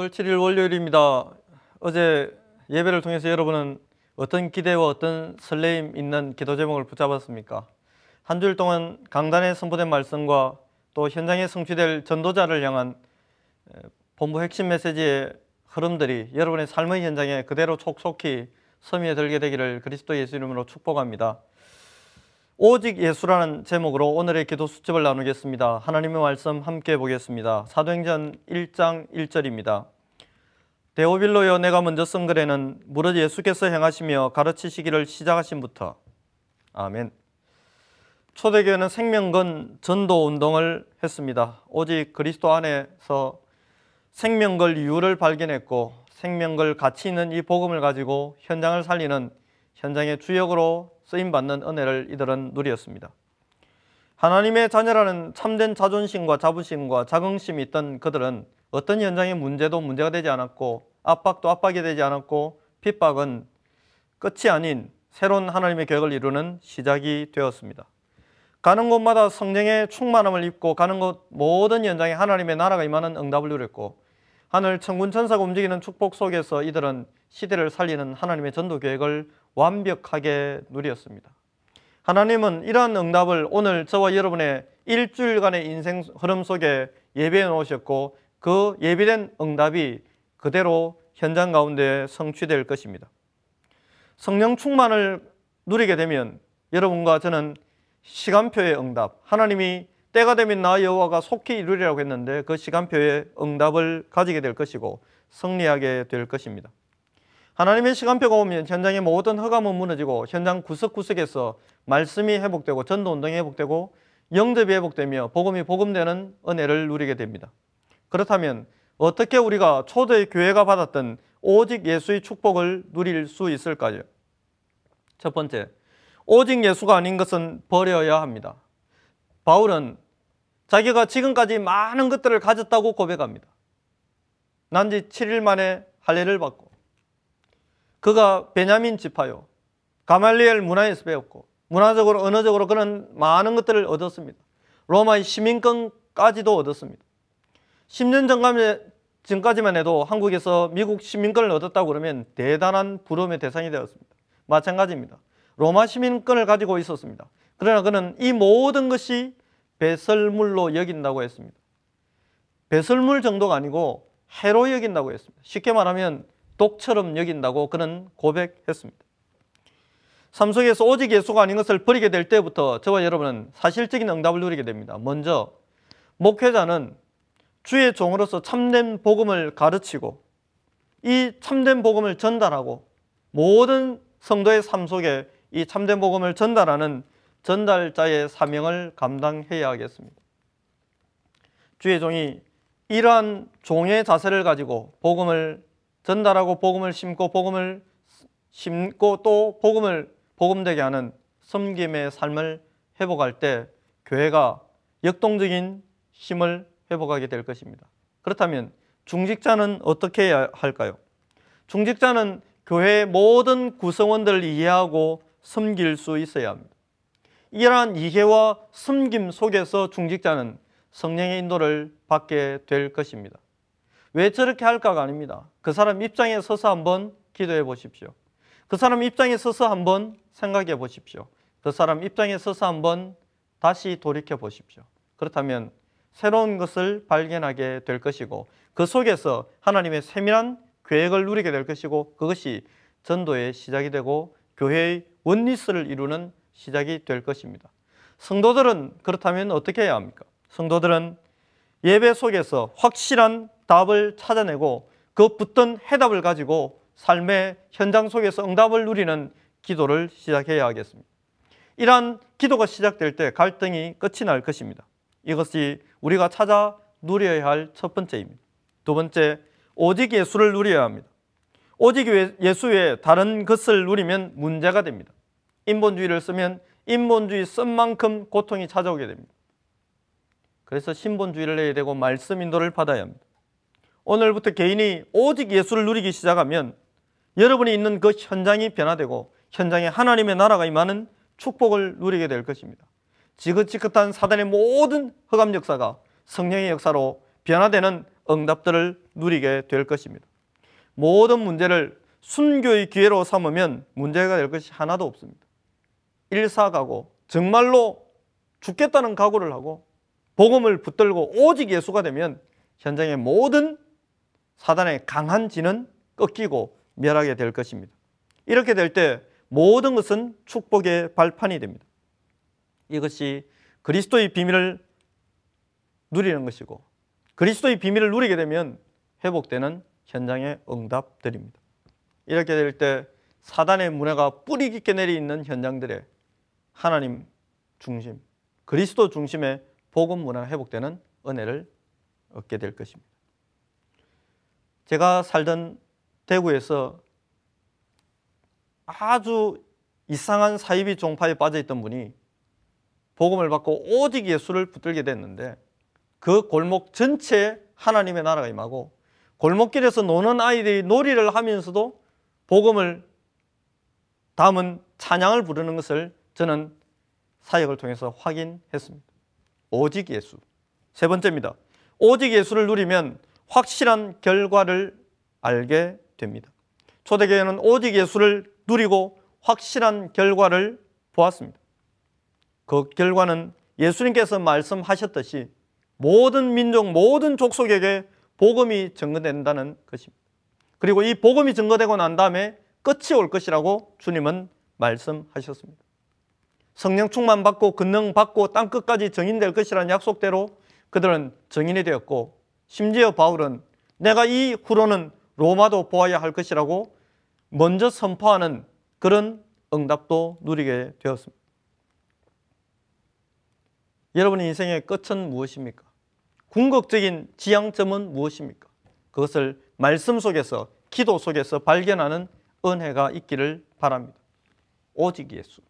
6월 7일 월요일입니다. 어제 예배를 통해서 여러분은 어떤 기대와 어떤 설레임 있는 기도 제목을 붙잡았습니까? 한 주일 동안 강단에 선포된 말씀과 또 현장에 성취될 전도자를 향한 본부 핵심 메시지의 흐름들이 여러분의 삶의 현장에 그대로 촉촉히 스며들게 되기를 그리스도 예수 이름으로 축복합니다. 오직 예수라는 제목으로 오늘의 기도 수첩을 나누겠습니다. 하나님의 말씀 함께 보겠습니다. 사도행전 1장 1절입니다. 데오빌로여 내가 먼저 쓴 글에는 무릇 예수께서 행하시며 가르치시기를 시작하신부터 아멘. 초대교회는 생명건 전도 운동을 했습니다. 오직 그리스도 안에서 생명걸 이유를 발견했고 생명걸 가치 있는 이 복음을 가지고 현장을 살리는 현장의 주역으로 쓰임 받는 은혜를 이들은 누렸습니다. 하나님의 자녀라는 참된 자존심과 자부심과 자긍심이 있던 그들은 어떤 현장의 문제도 문제가 되지 않았고 압박도 압박이 되지 않았고 핍박은 끝이 아닌 새로운 하나님의 계획을 이루는 시작이 되었습니다. 가는 곳마다 성령의 충만함을 입고 가는 곳 모든 현장에 하나님의 나라가 임하는 응답을 누렸고 하늘 천군 천사가 움직이는 축복 속에서 이들은 시대를 살리는 하나님의 전도 계획을 완벽하게 누렸습니다. 하나님은 이러한 응답을 오늘 저와 여러분의 일주일간의 인생 흐름 속에 예배해 놓으셨고 그 예비된 응답이 그대로 현장 가운데 성취될 것입니다. 성령 충만을 누리게 되면 여러분과 저는 시간표의 응답, 하나님이 때가 되면 나 여호와가 속히 이루리라고 했는데 그 시간표의 응답을 가지게 될 것이고 승리하게 될 것입니다. 하나님의 시간표가 오면 현장의 모든 허감은 무너지고 현장 구석구석에서 말씀이 회복되고 전도 운동이 회복되고 영접이 회복되며 복음이 복음되는 은혜를 누리게 됩니다. 그렇다면 어떻게 우리가 초대 교회가 받았던 오직 예수의 축복을 누릴 수 있을까요? 첫 번째, 오직 예수가 아닌 것은 버려야 합니다. 바울은 자기가 지금까지 많은 것들을 가졌다고 고백합니다. 난지 7일 만에 할례를 받고 그가 베냐민 지파요. 가말리엘 문화에서 배웠고 문화적으로 언어적으로 그런 많은 것들을 얻었습니다. 로마의 시민권까지도 얻었습니다. 10년 전까지만 해도 한국에서 미국 시민권을 얻었다고 그러면 대단한 부러움의 대상이 되었습니다. 마찬가지입니다. 로마 시민권을 가지고 있었습니다. 그러나 그는 이 모든 것이 배설물로 여긴다고 했습니다. 배설물 정도가 아니고 해로 여긴다고 했습니다. 쉽게 말하면 독처럼 여긴다고 그는 고백했습니다. 삶 속에서 오직 예수가 아닌 것을 버리게 될 때부터 저와 여러분은 사실적인 응답을 누리게 됩니다. 먼저 목회자는 주의 종으로서 참된 복음을 가르치고 이 참된 복음을 전달하고 모든 성도의 삶 속에 이 참된 복음을 전달하는 전달자의 사명을 감당해야 하겠습니다. 주의 종이 이러한 종의 자세를 가지고 복음을 전달하고 복음을 심고 복음을 심고 또 복음을 복음되게 하는 섬김의 삶을 회복할 때 교회가 역동적인 힘을 회복하게 될 것입니다. 그렇다면 중직자는 어떻게 해야 할까요? 중직자는 교회의 모든 구성원들을 이해하고 섬길 수 있어야 합니다. 이러한 이해와 섬김 속에서 중직자는 성령의 인도를 받게 될 것입니다. 왜 저렇게 할까가 아닙니다. 그 사람 입장에 서서 한번 기도해 보십시오. 그 사람 입장에 서서 한번 생각해 보십시오. 그 사람 입장에 서서 한번 다시 돌이켜 보십시오. 그렇다면 새로운 것을 발견하게 될 것이고 그 속에서 하나님의 세밀한 계획을 누리게 될 것이고 그것이 전도의 시작이 되고 교회의 원리스를 이루는 시작이 될 것입니다. 성도들은 그렇다면 어떻게 해야 합니까? 성도들은 예배 속에서 확실한 답을 찾아내고 그 붙던 해답을 가지고 삶의 현장 속에서 응답을 누리는 기도를 시작해야 하겠습니다. 이러한 기도가 시작될 때 갈등이 끝이 날 것입니다. 이것이 우리가 찾아 누려야 할 첫 번째입니다. 두 번째, 오직 예수를 누려야 합니다. 오직 예수 외에 다른 것을 누리면 문제가 됩니다. 인본주의를 쓰면 인본주의 쓴 만큼 고통이 찾아오게 됩니다. 그래서 신본주의를 해야 되고 말씀 인도를 받아야 합니다. 오늘부터 개인이 오직 예수를 누리기 시작하면 여러분이 있는 그 현장이 변화되고 현장에 하나님의 나라가 임하는 축복을 누리게 될 것입니다. 지긋지긋한 사단의 모든 흑암 역사가 성령의 역사로 변화되는 응답들을 누리게 될 것입니다. 모든 문제를 순교의 기회로 삼으면 문제가 될 것이 하나도 없습니다. 일사가고 정말로 죽겠다는 각오를 하고 복음을 붙들고 오직 예수가 되면 현장의 모든 사단의 강한 진은 꺾이고 멸하게 될 것입니다. 이렇게 될 때 모든 것은 축복의 발판이 됩니다. 이것이 그리스도의 비밀을 누리는 것이고 그리스도의 비밀을 누리게 되면 회복되는 현장의 응답들입니다. 이렇게 될 때 사단의 문화가 뿌리 깊게 내리 있는 현장들에 하나님 중심, 그리스도 중심의 복음 문화가 회복되는 은혜를 얻게 될 것입니다. 제가 살던 대구에서 아주 이상한 사이비 종파에 빠져 있던 분이 복음을 받고 오직 예수를 붙들게 됐는데 그 골목 전체에 하나님의 나라가 임하고 골목길에서 노는 아이들이 놀이를 하면서도 복음을 담은 찬양을 부르는 것을 저는 사역을 통해서 확인했습니다. 오직 예수. 세 번째입니다. 오직 예수를 누리면 확실한 결과를 알게 됩니다. 초대교회는 오직 예수를 누리고 확실한 결과를 보았습니다. 그 결과는 예수님께서 말씀하셨듯이 모든 민족, 모든 족속에게 복음이 증거된다는 것입니다. 그리고 이 복음이 증거되고 난 다음에 끝이 올 것이라고 주님은 말씀하셨습니다. 성령 충만 받고 근능 받고 땅 끝까지 정인될 것이라는 약속대로 그들은 정인이 되었고 심지어 바울은 내가 이 후로는 로마도 보아야 할 것이라고 먼저 선포하는 그런 응답도 누리게 되었습니다. 여러분의 인생의 끝은 무엇입니까? 궁극적인 지향점은 무엇입니까? 그것을 말씀 속에서 기도 속에서 발견하는 은혜가 있기를 바랍니다. 오직 예수.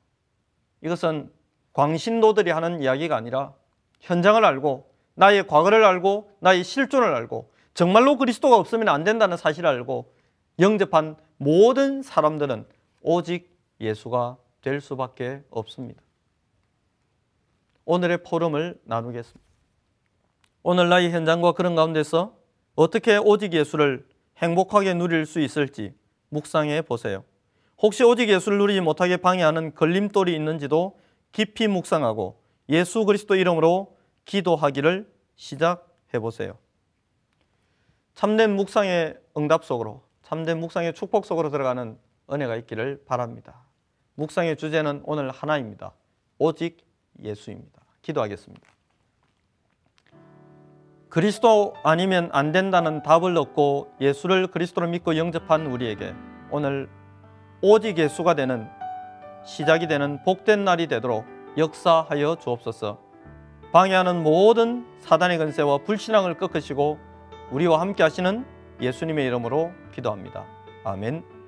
이것은 광신도들이 하는 이야기가 아니라 현장을 알고 나의 과거를 알고 나의 실존을 알고 정말로 그리스도가 없으면 안 된다는 사실을 알고 영접한 모든 사람들은 오직 예수가 될 수밖에 없습니다. 오늘의 포럼을 나누겠습니다. 오늘 나의 현장과 그런 가운데서 어떻게 오직 예수를 행복하게 누릴 수 있을지 묵상해 보세요. 혹시 오직 예수를 누리지 못하게 방해하는 걸림돌이 있는지도 깊이 묵상하고 예수 그리스도 이름으로 기도하기를 시작해 보세요. 참된 묵상의 응답 속으로, 참된 묵상의 축복 속으로 들어가는 은혜가 있기를 바랍니다. 묵상의 주제는 오늘 하나입니다. 오직 예수입니다. 기도하겠습니다. 그리스도 아니면 안 된다는 답을 얻고 예수를 그리스도로 믿고 영접한 우리에게 오늘 오직 예수가 되는 시작이 되는 복된 날이 되도록 역사하여 주옵소서. 방해하는 모든 사단의 근세와 불신앙을 꺾으시고 우리와 함께 하시는 예수님의 이름으로 기도합니다. 아멘.